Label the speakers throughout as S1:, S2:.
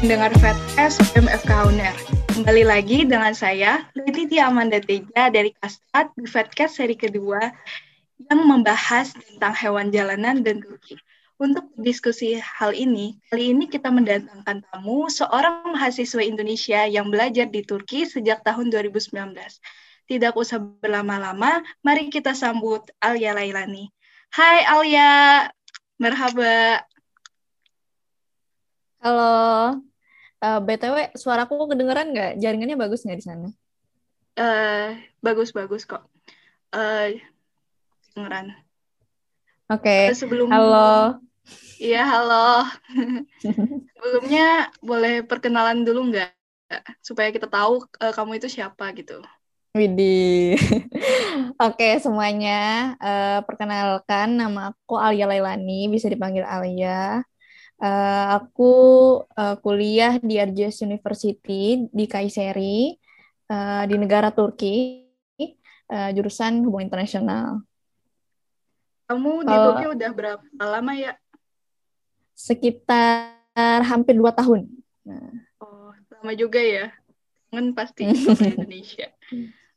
S1: mendengar VetS MFK Uner. Kembali lagi dengan saya, Letitia Amanda Teja dari Kastat di Vetcast seri kedua yang membahas tentang hewan jalanan dan Turki. Untuk diskusi hal ini, kali ini kita mendatangkan tamu seorang mahasiswa Indonesia yang belajar di Turki sejak tahun 2019. Tidak usah berlama-lama, mari kita sambut Alia Lailani. Hai Alia, merhaba.
S2: Halo, Uh, eh, BTW, suaraku kedengeran nggak? Jaringannya bagus nggak di sana?
S1: Uh, bagus, bagus kok. Uh, kedengeran.
S2: Oke, okay. sebelum... halo.
S1: Iya, halo. Sebelumnya boleh perkenalan dulu nggak? Supaya kita tahu uh, kamu itu siapa gitu.
S2: Widih. Oke, semuanya. Uh, perkenalkan, nama aku Alia Lailani, bisa dipanggil Alia. Uh, aku uh, kuliah di Erciyes University di Kayseri uh, di negara Turki, uh, jurusan hubungan internasional.
S1: Kamu di uh, Turki udah berapa lama ya?
S2: Sekitar hampir dua tahun.
S1: Nah. Oh, lama juga ya. Kan pasti sama Indonesia.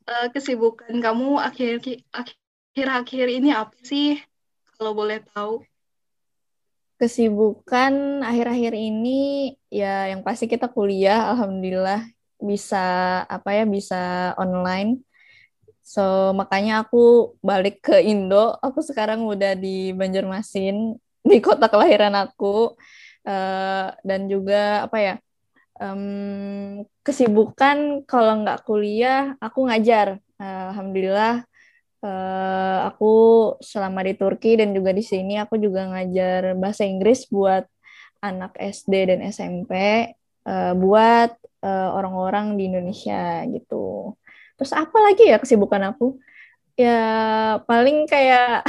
S1: Uh, kesibukan kamu akhir akhir-akhir ini apa sih? Kalau boleh tahu
S2: kesibukan akhir-akhir ini ya yang pasti kita kuliah alhamdulillah bisa apa ya bisa online. So makanya aku balik ke Indo. Aku sekarang udah di Banjarmasin di kota kelahiran aku. Uh, dan juga apa ya um, kesibukan kalau nggak kuliah aku ngajar. Alhamdulillah uh, aku selama di Turki dan juga di sini aku juga ngajar bahasa Inggris buat anak SD dan SMP uh, eh, buat uh, orang-orang di Indonesia gitu. Terus apa lagi ya kesibukan aku? Ya paling kayak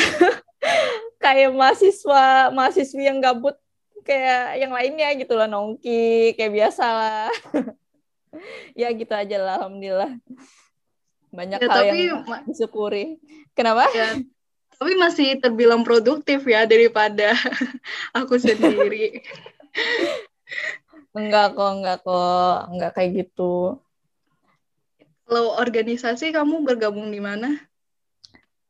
S2: kayak mahasiswa mahasiswi yang gabut kayak yang lainnya gitu lah nongki kayak biasa lah. ya gitu aja lah alhamdulillah banyak ya, hal tapi, yang disyukuri. Kenapa? Ya,
S1: tapi masih terbilang produktif ya daripada aku sendiri.
S2: enggak kok, enggak kok, enggak kayak gitu.
S1: Kalau organisasi kamu bergabung di mana?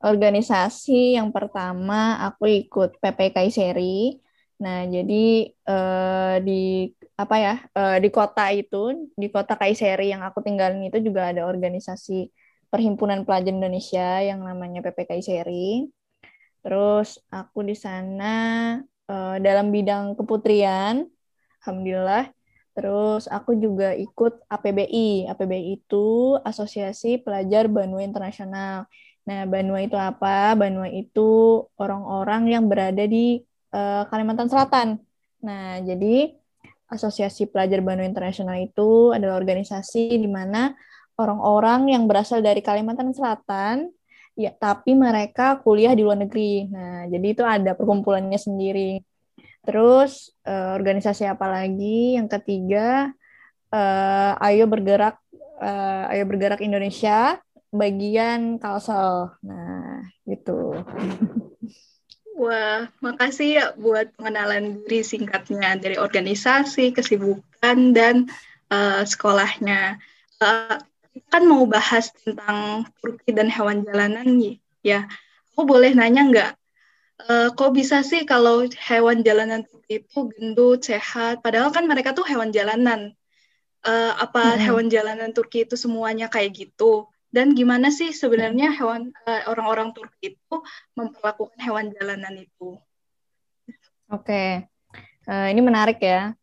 S2: Organisasi yang pertama aku ikut PPK Seri. Nah, jadi eh, di apa ya eh, di kota itu di kota Kaiseri yang aku tinggalin itu juga ada organisasi Perhimpunan Pelajar Indonesia yang namanya PPKI Seri. Terus aku di sana uh, dalam bidang keputrian, alhamdulillah. Terus aku juga ikut APBI. APBI itu Asosiasi Pelajar Banua Internasional. Nah, Banua itu apa? Banua itu orang-orang yang berada di uh, Kalimantan Selatan. Nah, jadi Asosiasi Pelajar Banua Internasional itu adalah organisasi di mana orang-orang yang berasal dari Kalimantan Selatan, ya tapi mereka kuliah di luar negeri. Nah, jadi itu ada perkumpulannya sendiri. Terus uh, organisasi apa lagi? Yang ketiga, uh, Ayo Bergerak, uh, Ayo Bergerak Indonesia, bagian Kalsel. Nah, gitu.
S1: Wah, makasih ya buat pengenalan diri singkatnya dari organisasi, kesibukan, dan uh, sekolahnya. Uh, kan mau bahas tentang Turki dan hewan jalanan nih, ya. Aku boleh nanya nggak? Uh, kok bisa sih kalau hewan jalanan itu gendut, sehat? Padahal kan mereka tuh hewan jalanan. Uh, apa hmm. hewan jalanan Turki itu semuanya kayak gitu? Dan gimana sih sebenarnya hewan uh, orang-orang Turki itu memperlakukan hewan jalanan itu?
S2: Oke, okay. uh, ini menarik ya.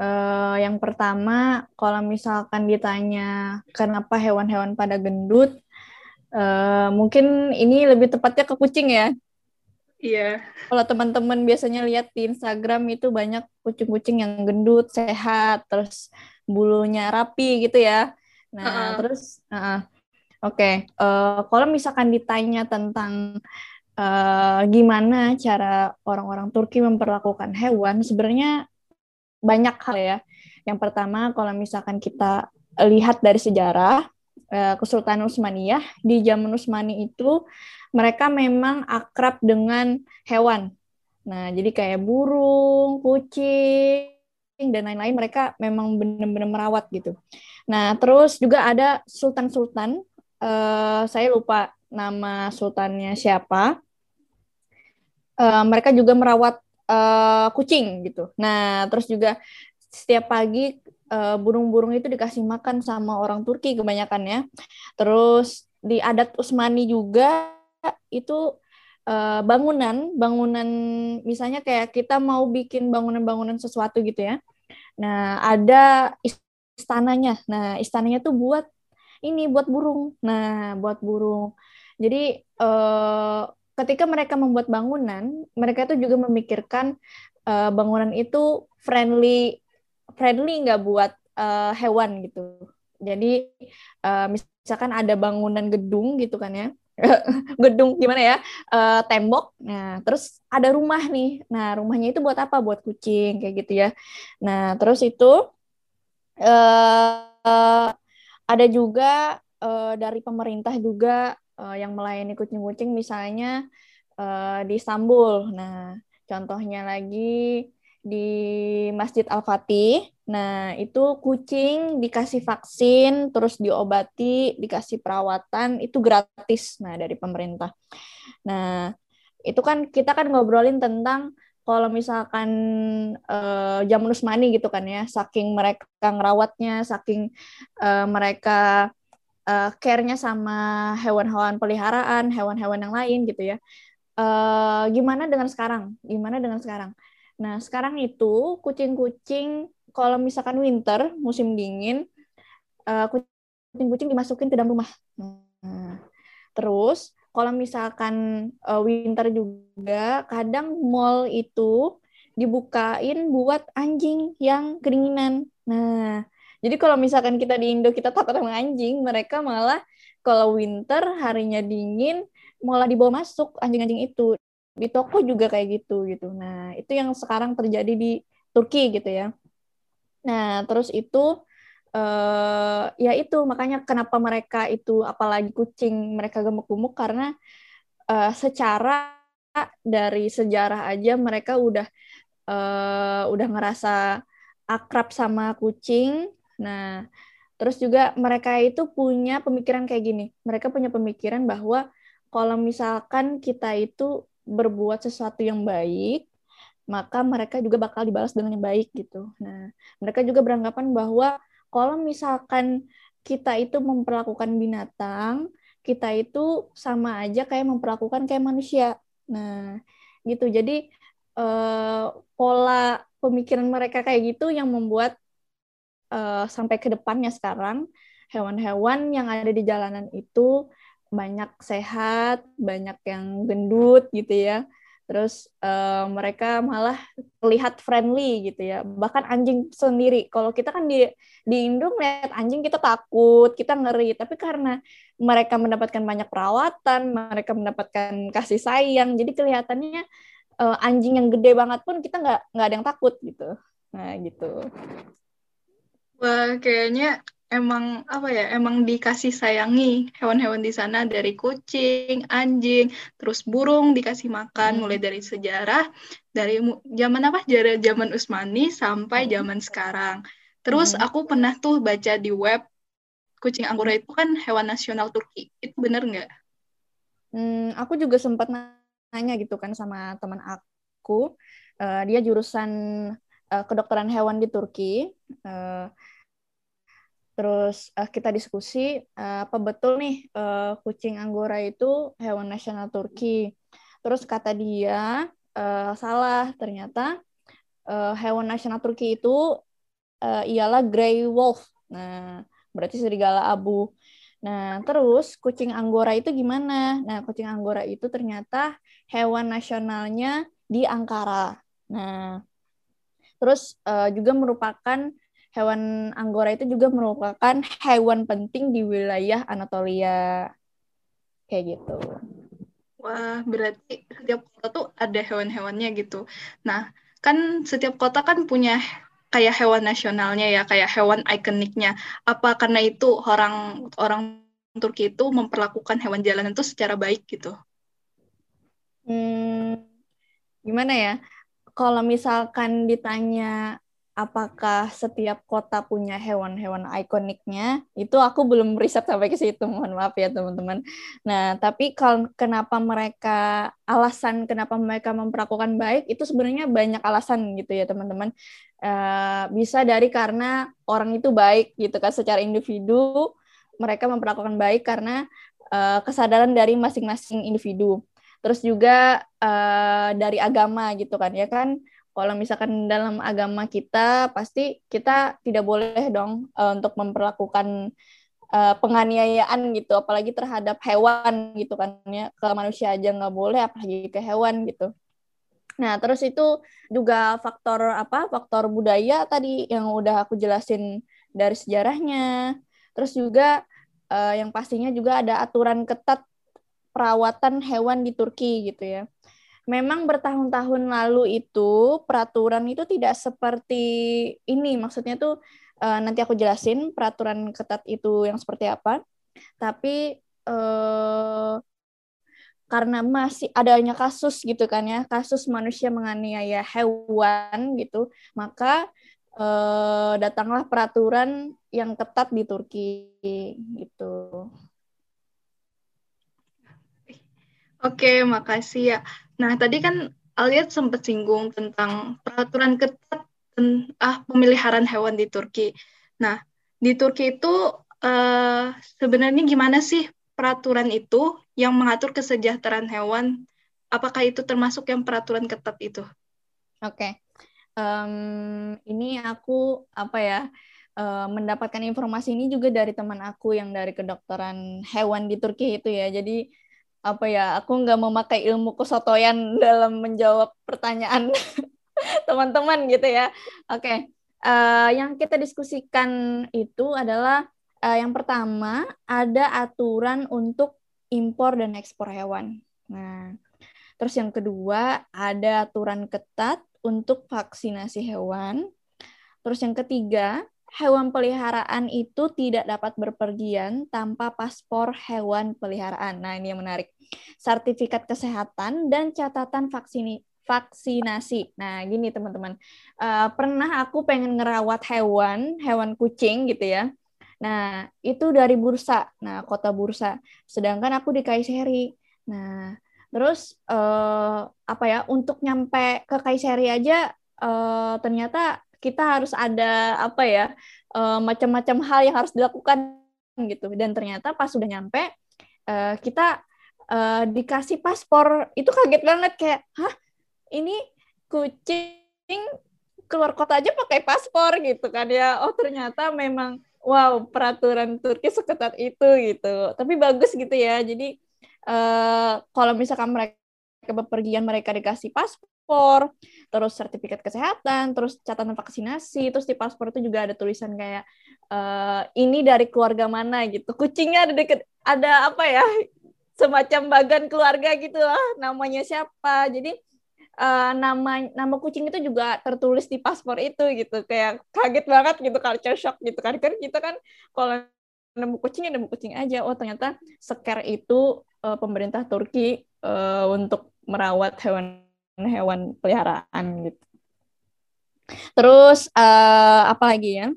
S2: Uh, yang pertama, kalau misalkan ditanya kenapa hewan-hewan pada gendut, uh, mungkin ini lebih tepatnya ke kucing ya.
S1: Iya. Yeah.
S2: Kalau teman-teman biasanya lihat di Instagram itu banyak kucing-kucing yang gendut, sehat, terus bulunya rapi gitu ya. Nah, uh -uh. terus, uh -uh. oke. Okay. Uh, kalau misalkan ditanya tentang uh, gimana cara orang-orang Turki memperlakukan hewan, sebenarnya banyak hal ya. Yang pertama, kalau misalkan kita lihat dari sejarah, eh, Kesultanan Utsmaniyah di zaman Utsmani itu mereka memang akrab dengan hewan. Nah, jadi kayak burung, kucing, dan lain-lain mereka memang benar-benar merawat gitu. Nah terus juga ada sultan-sultan, uh, saya lupa nama sultannya siapa. Uh, mereka juga merawat uh, kucing gitu. Nah terus juga setiap pagi burung-burung uh, itu dikasih makan sama orang Turki kebanyakan ya. Terus di adat Usmani juga itu uh, bangunan, bangunan misalnya kayak kita mau bikin bangunan-bangunan sesuatu gitu ya. Nah, ada istananya. Nah, istananya tuh buat ini buat burung. Nah, buat burung. Jadi uh, ketika mereka membuat bangunan, mereka itu juga memikirkan uh, bangunan itu friendly friendly nggak buat uh, hewan gitu. Jadi uh, misalkan ada bangunan gedung gitu kan ya, gedung gimana ya, uh, tembok. Nah terus ada rumah nih. Nah rumahnya itu buat apa? Buat kucing kayak gitu ya. Nah terus itu uh, ada juga uh, dari pemerintah juga uh, yang melayani kucing-kucing misalnya uh, di Istanbul. Nah contohnya lagi di Masjid Al-Fatih. Nah, itu kucing dikasih vaksin, terus diobati, dikasih perawatan, itu gratis nah dari pemerintah. Nah, itu kan kita kan ngobrolin tentang kalau misalkan uh, zaman Usmani gitu kan ya, saking mereka ngerawatnya, saking uh, mereka uh, care-nya sama hewan-hewan peliharaan, hewan-hewan yang lain gitu ya. Uh, gimana dengan sekarang? Gimana dengan sekarang? Nah, sekarang itu kucing-kucing kalau misalkan winter, musim dingin, uh, kucing-kucing dimasukin ke dalam rumah. Nah, terus kalau misalkan uh, winter juga, kadang mall itu dibukain buat anjing yang kedinginan. Nah, jadi kalau misalkan kita di Indo kita takut sama anjing, mereka malah kalau winter harinya dingin malah dibawa masuk anjing-anjing itu di toko juga kayak gitu gitu. Nah, itu yang sekarang terjadi di Turki gitu ya. Nah, terus itu uh, ya itu makanya kenapa mereka itu apalagi kucing mereka gemuk-gemuk karena uh, secara dari sejarah aja mereka udah uh, udah ngerasa akrab sama kucing. Nah, terus juga mereka itu punya pemikiran kayak gini. Mereka punya pemikiran bahwa kalau misalkan kita itu berbuat sesuatu yang baik, maka mereka juga bakal dibalas dengan yang baik gitu. Nah, mereka juga beranggapan bahwa kalau misalkan kita itu memperlakukan binatang, kita itu sama aja kayak memperlakukan kayak manusia. Nah, gitu. Jadi eh, pola pemikiran mereka kayak gitu yang membuat eh, sampai ke depannya sekarang hewan-hewan yang ada di jalanan itu banyak sehat, banyak yang gendut gitu ya. Terus uh, mereka malah terlihat friendly gitu ya. Bahkan anjing sendiri. Kalau kita kan di di Indo melihat anjing kita takut, kita ngeri. Tapi karena mereka mendapatkan banyak perawatan, mereka mendapatkan kasih sayang, jadi kelihatannya uh, anjing yang gede banget pun kita nggak nggak ada yang takut gitu. Nah gitu.
S1: Wah, kayaknya emang apa ya emang dikasih sayangi hewan-hewan di sana dari kucing, anjing, terus burung dikasih makan hmm. mulai dari sejarah dari zaman apa dari zaman Utsmani sampai hmm. zaman sekarang. Terus hmm. aku pernah tuh baca di web kucing anggora itu kan hewan nasional Turki. Itu bener nggak?
S2: Hmm, aku juga sempat nanya gitu kan sama teman aku. Uh, dia jurusan uh, kedokteran hewan di Turki. Uh, Terus uh, kita diskusi uh, apa betul nih uh, kucing anggora itu hewan nasional Turki. Terus kata dia uh, salah ternyata uh, hewan nasional Turki itu uh, ialah grey wolf. Nah, berarti serigala abu. Nah, terus kucing anggora itu gimana? Nah, kucing anggora itu ternyata hewan nasionalnya di Ankara. Nah, terus uh, juga merupakan hewan anggora itu juga merupakan hewan penting di wilayah Anatolia. Kayak gitu.
S1: Wah, berarti setiap kota tuh ada hewan-hewannya gitu. Nah, kan setiap kota kan punya kayak hewan nasionalnya ya, kayak hewan ikoniknya. Apa karena itu orang orang Turki itu memperlakukan hewan jalanan itu secara baik gitu?
S2: Hmm, gimana ya? Kalau misalkan ditanya apakah setiap kota punya hewan-hewan ikoniknya? Itu aku belum riset sampai ke situ, mohon maaf ya teman-teman. Nah, tapi kalau kenapa mereka alasan kenapa mereka memperlakukan baik itu sebenarnya banyak alasan gitu ya teman-teman. Uh, bisa dari karena orang itu baik gitu kan secara individu mereka memperlakukan baik karena uh, kesadaran dari masing-masing individu. Terus juga uh, dari agama gitu kan ya kan? Kalau misalkan dalam agama kita pasti kita tidak boleh dong uh, untuk memperlakukan uh, penganiayaan gitu. Apalagi terhadap hewan gitu kan ya. Ke manusia aja nggak boleh apalagi ke hewan gitu. Nah terus itu juga faktor apa? Faktor budaya tadi yang udah aku jelasin dari sejarahnya. Terus juga uh, yang pastinya juga ada aturan ketat perawatan hewan di Turki gitu ya memang bertahun-tahun lalu itu peraturan itu tidak seperti ini. Maksudnya tuh uh, nanti aku jelasin peraturan ketat itu yang seperti apa. Tapi uh, karena masih adanya kasus gitu kan ya, kasus manusia menganiaya hewan gitu, maka uh, datanglah peraturan yang ketat di Turki gitu.
S1: Oke, makasih ya. Nah, tadi kan Aliat sempat singgung tentang peraturan ketat ah pemeliharaan hewan di Turki. Nah, di Turki itu uh, sebenarnya gimana sih peraturan itu yang mengatur kesejahteraan hewan? Apakah itu termasuk yang peraturan ketat itu?
S2: Oke, okay. um, ini aku apa ya uh, mendapatkan informasi ini juga dari teman aku yang dari kedokteran hewan di Turki itu ya. Jadi apa ya aku nggak memakai ilmu kesotoyan dalam menjawab pertanyaan teman-teman gitu ya oke okay. uh, eh, yang kita diskusikan itu adalah uh, yang pertama ada aturan untuk impor dan ekspor hewan nah terus yang kedua ada aturan ketat untuk vaksinasi hewan terus yang ketiga hewan peliharaan itu tidak dapat berpergian tanpa paspor hewan peliharaan. Nah, ini yang menarik. Sertifikat kesehatan dan catatan vaksini, vaksinasi. Nah, gini teman-teman. Uh, pernah aku pengen ngerawat hewan, hewan kucing gitu ya. Nah, itu dari Bursa. Nah, kota Bursa. Sedangkan aku di Kayseri. Nah, terus uh, apa ya? Untuk nyampe ke Kayseri aja uh, ternyata kita harus ada apa ya uh, macam-macam hal yang harus dilakukan gitu. Dan ternyata pas sudah nyampe uh, kita uh, dikasih paspor. Itu kaget banget kayak hah? Ini kucing keluar kota aja pakai paspor gitu kan ya. Oh ternyata memang wow peraturan Turki seketat itu gitu. Tapi bagus gitu ya. Jadi uh, kalau misalkan mereka bepergian mereka dikasih paspor terus sertifikat kesehatan, terus catatan vaksinasi, terus di paspor itu juga ada tulisan kayak uh, ini dari keluarga mana gitu. Kucingnya ada deket, ada apa ya? semacam bagan keluarga gitu lah, namanya siapa. Jadi uh, nama nama kucing itu juga tertulis di paspor itu gitu. Kayak kaget banget gitu culture shock gitu kan. Kan kita kan kalau nemu kucing ya nemu kucing aja. Oh ternyata scare itu uh, pemerintah Turki uh, untuk merawat hewan hewan peliharaan gitu. Terus uh, apa lagi ya?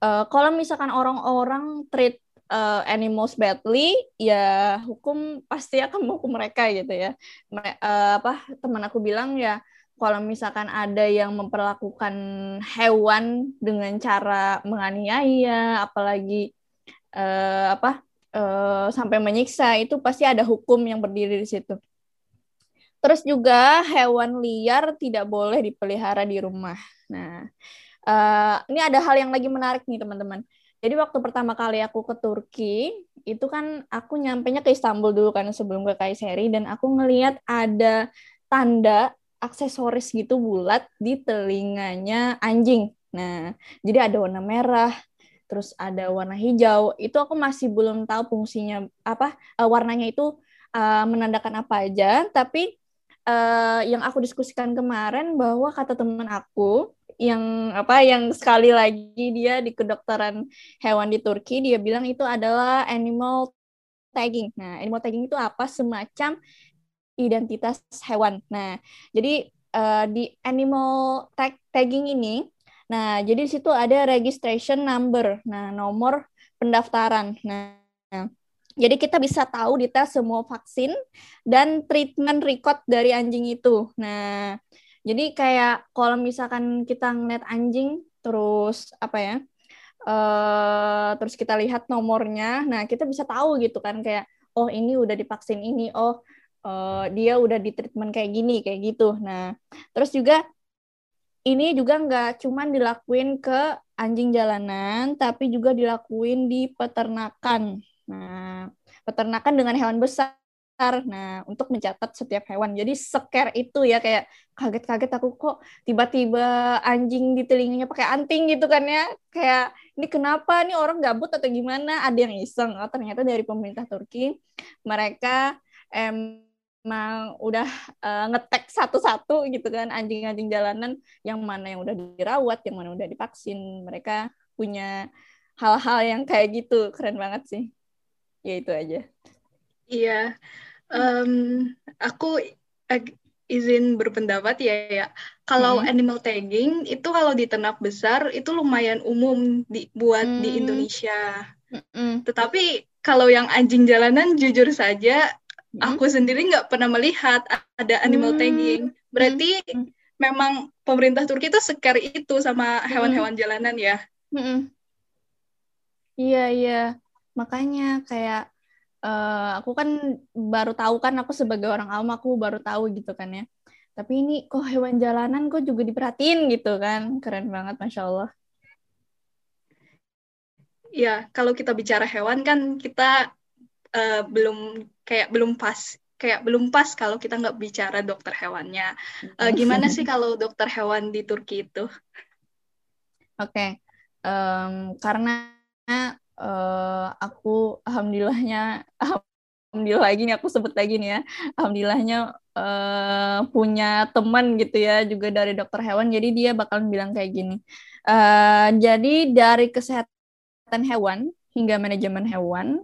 S2: Uh, kalau misalkan orang-orang treat uh, animals badly, ya hukum pasti akan menghukum mereka gitu ya. Uh, apa teman aku bilang ya, kalau misalkan ada yang memperlakukan hewan dengan cara menganiaya, apalagi uh, apa uh, sampai menyiksa, itu pasti ada hukum yang berdiri di situ. Terus juga hewan liar tidak boleh dipelihara di rumah. Nah, uh, ini ada hal yang lagi menarik nih teman-teman. Jadi waktu pertama kali aku ke Turki, itu kan aku nyampainya ke Istanbul dulu kan sebelum ke Kayseri dan aku ngeliat ada tanda aksesoris gitu bulat di telinganya anjing. Nah, jadi ada warna merah, terus ada warna hijau. Itu aku masih belum tahu fungsinya apa, uh, warnanya itu uh, menandakan apa aja, tapi uh, yang aku diskusikan kemarin bahwa kata teman aku yang apa yang sekali lagi dia di kedokteran hewan di Turki dia bilang itu adalah animal tagging. Nah, animal tagging itu apa? Semacam identitas hewan. Nah, jadi uh, di animal tag tagging ini Nah, jadi di situ ada registration number. Nah, nomor pendaftaran. Nah, jadi kita bisa tahu detail semua vaksin dan treatment record dari anjing itu. Nah, jadi kayak kalau misalkan kita ngeliat anjing terus apa ya? Uh, terus kita lihat nomornya, nah kita bisa tahu gitu kan kayak oh ini udah divaksin ini, oh uh, dia udah di treatment kayak gini kayak gitu. Nah, terus juga ini juga nggak cuman dilakuin ke anjing jalanan, tapi juga dilakuin di peternakan. Nah, peternakan dengan hewan besar. Nah, untuk mencatat setiap hewan. Jadi scare itu ya kayak kaget-kaget aku kok tiba-tiba anjing di telinganya pakai anting gitu kan ya. Kayak ini kenapa nih orang gabut atau gimana? Ada yang iseng. Oh, ternyata dari pemerintah Turki mereka em emang udah uh, ngetek satu-satu gitu kan anjing-anjing jalanan yang mana yang udah dirawat, yang mana udah divaksin. Mereka punya hal-hal yang kayak gitu, keren banget sih. Ya itu aja.
S1: Iya, um, aku izin berpendapat ya ya. Kalau hmm. animal tagging itu kalau di ternak besar itu lumayan umum dibuat hmm. di Indonesia. Hmm. Tetapi kalau yang anjing jalanan jujur saja hmm. aku sendiri nggak pernah melihat ada animal hmm. tagging. Berarti hmm. memang pemerintah Turki itu sekar itu sama hewan-hewan hmm. jalanan ya.
S2: Hmm. Iya iya, makanya kayak uh, aku kan baru tahu kan aku sebagai orang awam aku baru tahu gitu kan ya. Tapi ini kok hewan jalanan kok juga diperhatiin gitu kan, keren banget masya Allah.
S1: Ya, kalau kita bicara hewan kan kita uh, belum kayak belum pas kayak belum pas kalau kita nggak bicara dokter hewannya. Uh, gimana sih kalau dokter hewan di Turki itu?
S2: Oke, okay. um, karena uh, aku alhamdulillahnya alhamdulillah lagi nih aku sebut lagi nih ya, alhamdulillahnya uh, punya teman gitu ya juga dari dokter hewan, jadi dia bakalan bilang kayak gini. Uh, jadi dari kesehatan hewan hingga manajemen hewan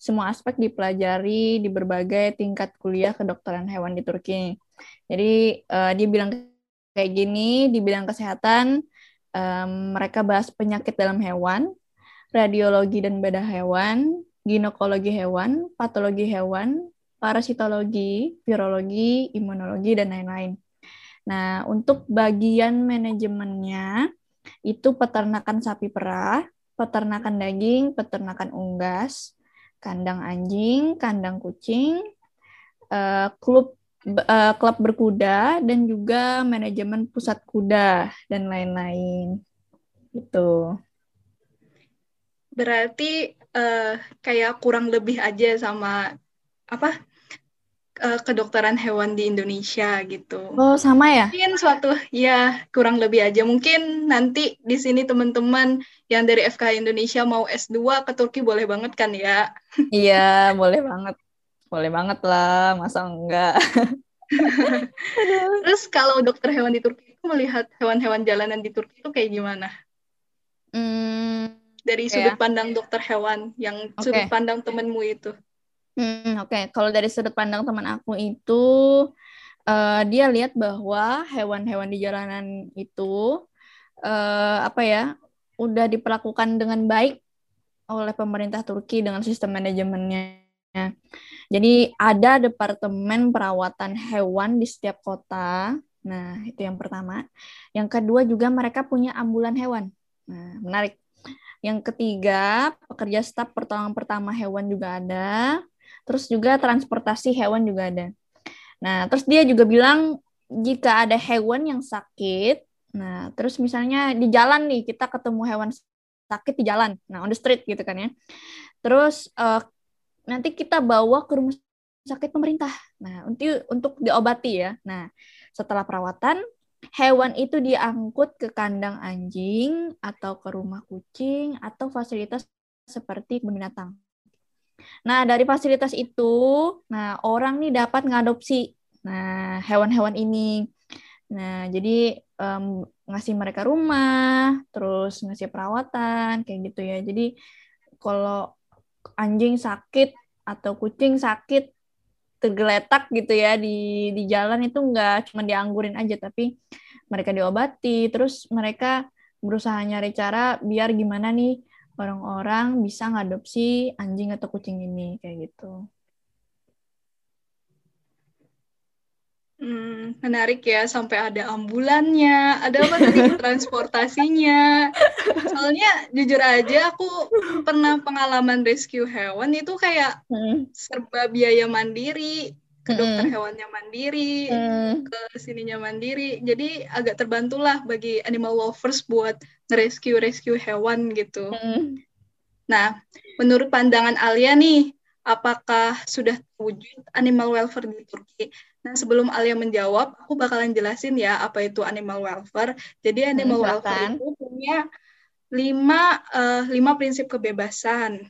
S2: semua aspek dipelajari di berbagai tingkat kuliah kedokteran hewan di Turki. Jadi uh, dia bilang kayak gini di bidang kesehatan um, mereka bahas penyakit dalam hewan, radiologi dan bedah hewan, ginekologi hewan, patologi hewan, parasitologi, virologi, imunologi dan lain-lain. Nah, untuk bagian manajemennya itu peternakan sapi perah, peternakan daging, peternakan unggas, kandang anjing, kandang kucing, uh, klub uh, klub berkuda dan juga manajemen pusat kuda dan lain-lain. Gitu.
S1: Berarti uh, kayak kurang lebih aja sama apa uh, kedokteran hewan di Indonesia gitu.
S2: Oh, sama ya?
S1: Mungkin suatu ya kurang lebih aja. Mungkin nanti di sini teman-teman yang dari FK Indonesia mau S2 ke Turki boleh banget kan ya?
S2: Iya, boleh banget. Boleh banget lah, masa enggak?
S1: Terus kalau dokter hewan di Turki itu melihat hewan-hewan jalanan di Turki itu kayak gimana? Hmm, dari sudut ya. pandang dokter hewan yang okay. sudut pandang temenmu itu.
S2: Hmm, Oke, okay. kalau dari sudut pandang teman aku itu, uh, dia lihat bahwa hewan-hewan di jalanan itu uh, apa ya, udah diperlakukan dengan baik oleh pemerintah Turki dengan sistem manajemennya. Jadi ada departemen perawatan hewan di setiap kota. Nah, itu yang pertama. Yang kedua juga mereka punya ambulan hewan. Nah, menarik. Yang ketiga, pekerja staf pertolongan pertama hewan juga ada. Terus juga transportasi hewan juga ada. Nah, terus dia juga bilang jika ada hewan yang sakit, nah terus misalnya di jalan nih kita ketemu hewan sakit di jalan, nah on the street gitu kan ya. Terus uh, nanti kita bawa ke rumah sakit pemerintah. Nah, untuk untuk diobati ya. Nah, setelah perawatan hewan itu diangkut ke kandang anjing atau ke rumah kucing atau fasilitas seperti binatang. Nah, dari fasilitas itu, nah orang nih dapat ngadopsi nah hewan-hewan ini. Nah, jadi um, ngasih mereka rumah, terus ngasih perawatan kayak gitu ya. Jadi kalau anjing sakit atau kucing sakit tergeletak gitu ya di di jalan itu nggak cuma dianggurin aja tapi mereka diobati terus mereka berusaha nyari cara biar gimana nih orang-orang bisa ngadopsi anjing atau kucing ini kayak gitu.
S1: Hmm, menarik ya sampai ada ambulannya, ada apa tadi transportasinya. Soalnya jujur aja aku pernah pengalaman rescue hewan itu kayak hmm. serba biaya mandiri, ke dokter hmm. hewannya mandiri, hmm. ke sininya mandiri. Jadi agak terbantulah bagi animal lovers buat rescue rescue hewan gitu. Hmm. Nah, menurut pandangan Alia nih, apakah sudah terwujud animal welfare di Turki? Nah, sebelum Alia menjawab, aku bakalan jelasin ya apa itu animal welfare. Jadi animal hmm, welfare itu punya lima uh, lima prinsip kebebasan.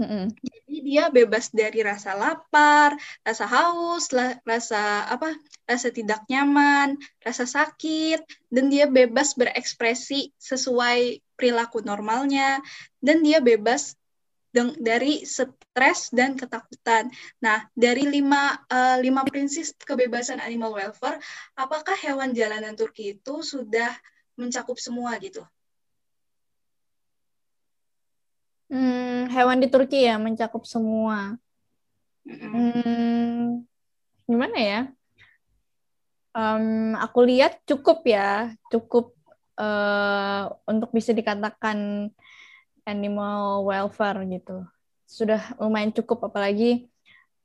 S1: Mm-hmm. Jadi dia bebas dari rasa lapar, rasa haus, la- rasa apa, rasa tidak nyaman, rasa sakit, dan dia bebas berekspresi sesuai perilaku normalnya, dan dia bebas dari stres dan ketakutan. Nah, dari lima, uh, lima prinsip kebebasan animal welfare, apakah hewan jalanan Turki itu sudah mencakup semua gitu?
S2: Hmm, hewan di Turki ya mencakup semua. Hmm, gimana ya? Um, aku lihat cukup ya, cukup uh, untuk bisa dikatakan animal welfare gitu. Sudah lumayan cukup apalagi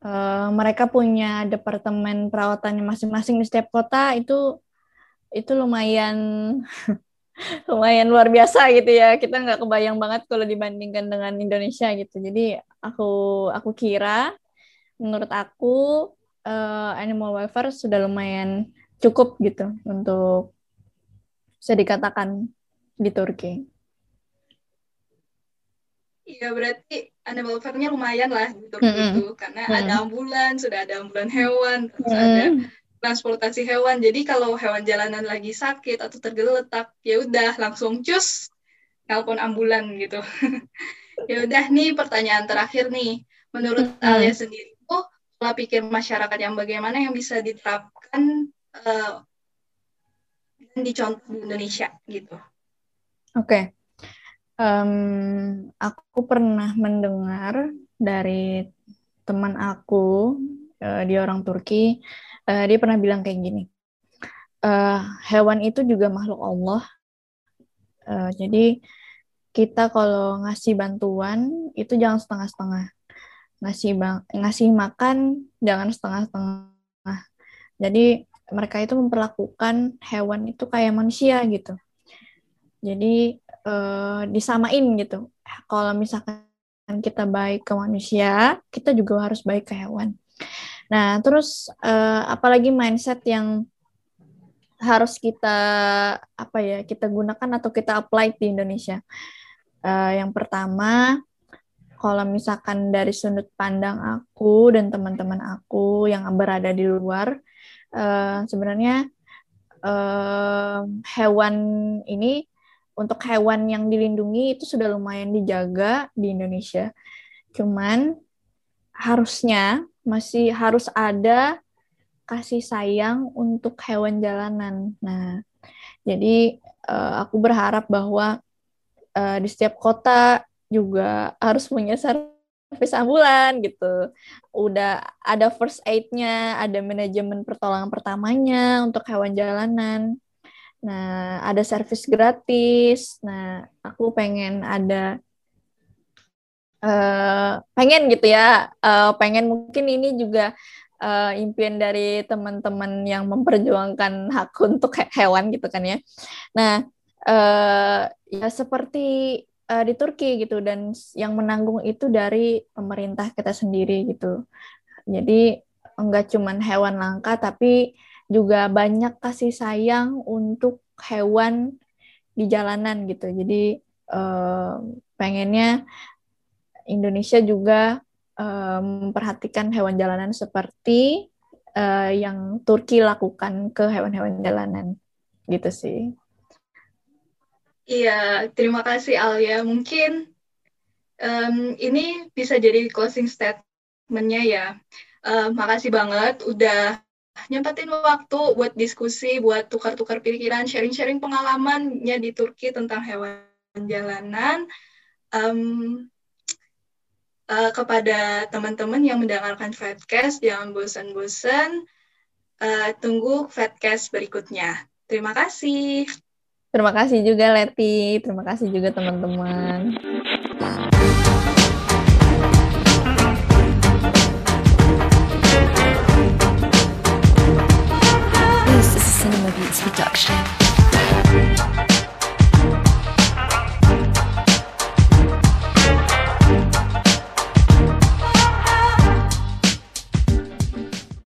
S2: uh, mereka punya departemen perawatannya masing-masing di setiap kota itu itu lumayan lumayan luar biasa gitu ya. Kita nggak kebayang banget kalau dibandingkan dengan Indonesia gitu. Jadi aku aku kira menurut aku uh, animal welfare sudah lumayan cukup gitu untuk bisa dikatakan di Turki.
S1: Iya berarti animal welfare-nya lumayan lah gitu mm -hmm. gitu karena mm -hmm. ada ambulan, sudah ada ambulan hewan, terus mm -hmm. ada transportasi hewan. Jadi kalau hewan jalanan lagi sakit atau tergeletak, ya udah langsung cus nelpon ambulan gitu. ya udah nih pertanyaan terakhir nih. Menurut mm -hmm. Alia sendiri tuh pola pikir masyarakat yang bagaimana yang bisa diterapkan uh, dan dicontoh di Indonesia gitu.
S2: Oke. Okay um, aku pernah mendengar dari teman aku uh, dia orang Turki uh, dia pernah bilang kayak gini uh, hewan itu juga makhluk Allah. Uh, jadi kita kalau ngasih bantuan itu jangan setengah-setengah. Ngasih bang ngasih makan jangan setengah-setengah. Jadi mereka itu memperlakukan hewan itu kayak manusia gitu. Jadi uh, disamain gitu. Kalau misalkan kita baik ke manusia, kita juga harus baik ke hewan. Nah, terus uh, apalagi mindset yang harus kita apa ya kita gunakan atau kita apply di Indonesia. Uh, yang pertama, kalau misalkan dari sudut pandang aku dan teman-teman aku yang berada di luar, uh, sebenarnya uh, hewan ini untuk hewan yang dilindungi itu sudah lumayan dijaga di Indonesia. Cuman harusnya masih harus ada kasih sayang untuk hewan jalanan. Nah, jadi uh, aku berharap bahwa uh, di setiap kota juga harus punya servis ambulan gitu. Udah ada first aid-nya, ada manajemen pertolongan pertamanya untuk hewan jalanan. Nah, ada servis gratis. Nah, aku pengen ada uh, pengen gitu ya, uh, pengen mungkin ini juga uh, impian dari teman-teman yang memperjuangkan hak untuk hewan gitu kan ya. Nah, uh, ya seperti uh, di Turki gitu dan yang menanggung itu dari pemerintah kita sendiri gitu. Jadi enggak cuman hewan langka tapi juga banyak kasih sayang untuk hewan di jalanan gitu. Jadi uh, pengennya Indonesia juga uh, memperhatikan hewan jalanan seperti uh, yang Turki lakukan ke hewan-hewan jalanan gitu sih.
S1: Iya, terima kasih Alia. Mungkin um, ini bisa jadi closing statement-nya ya. Uh, makasih banget udah nyempatin waktu buat diskusi, buat tukar-tukar pikiran, sharing-sharing pengalamannya di Turki tentang hewan jalanan. Um, uh, kepada teman-teman yang mendengarkan Fatcast, jangan bosan-bosan. Uh, tunggu Fatcast berikutnya. Terima kasih.
S2: Terima kasih juga Leti, terima kasih juga teman-teman. Cinema Beats production.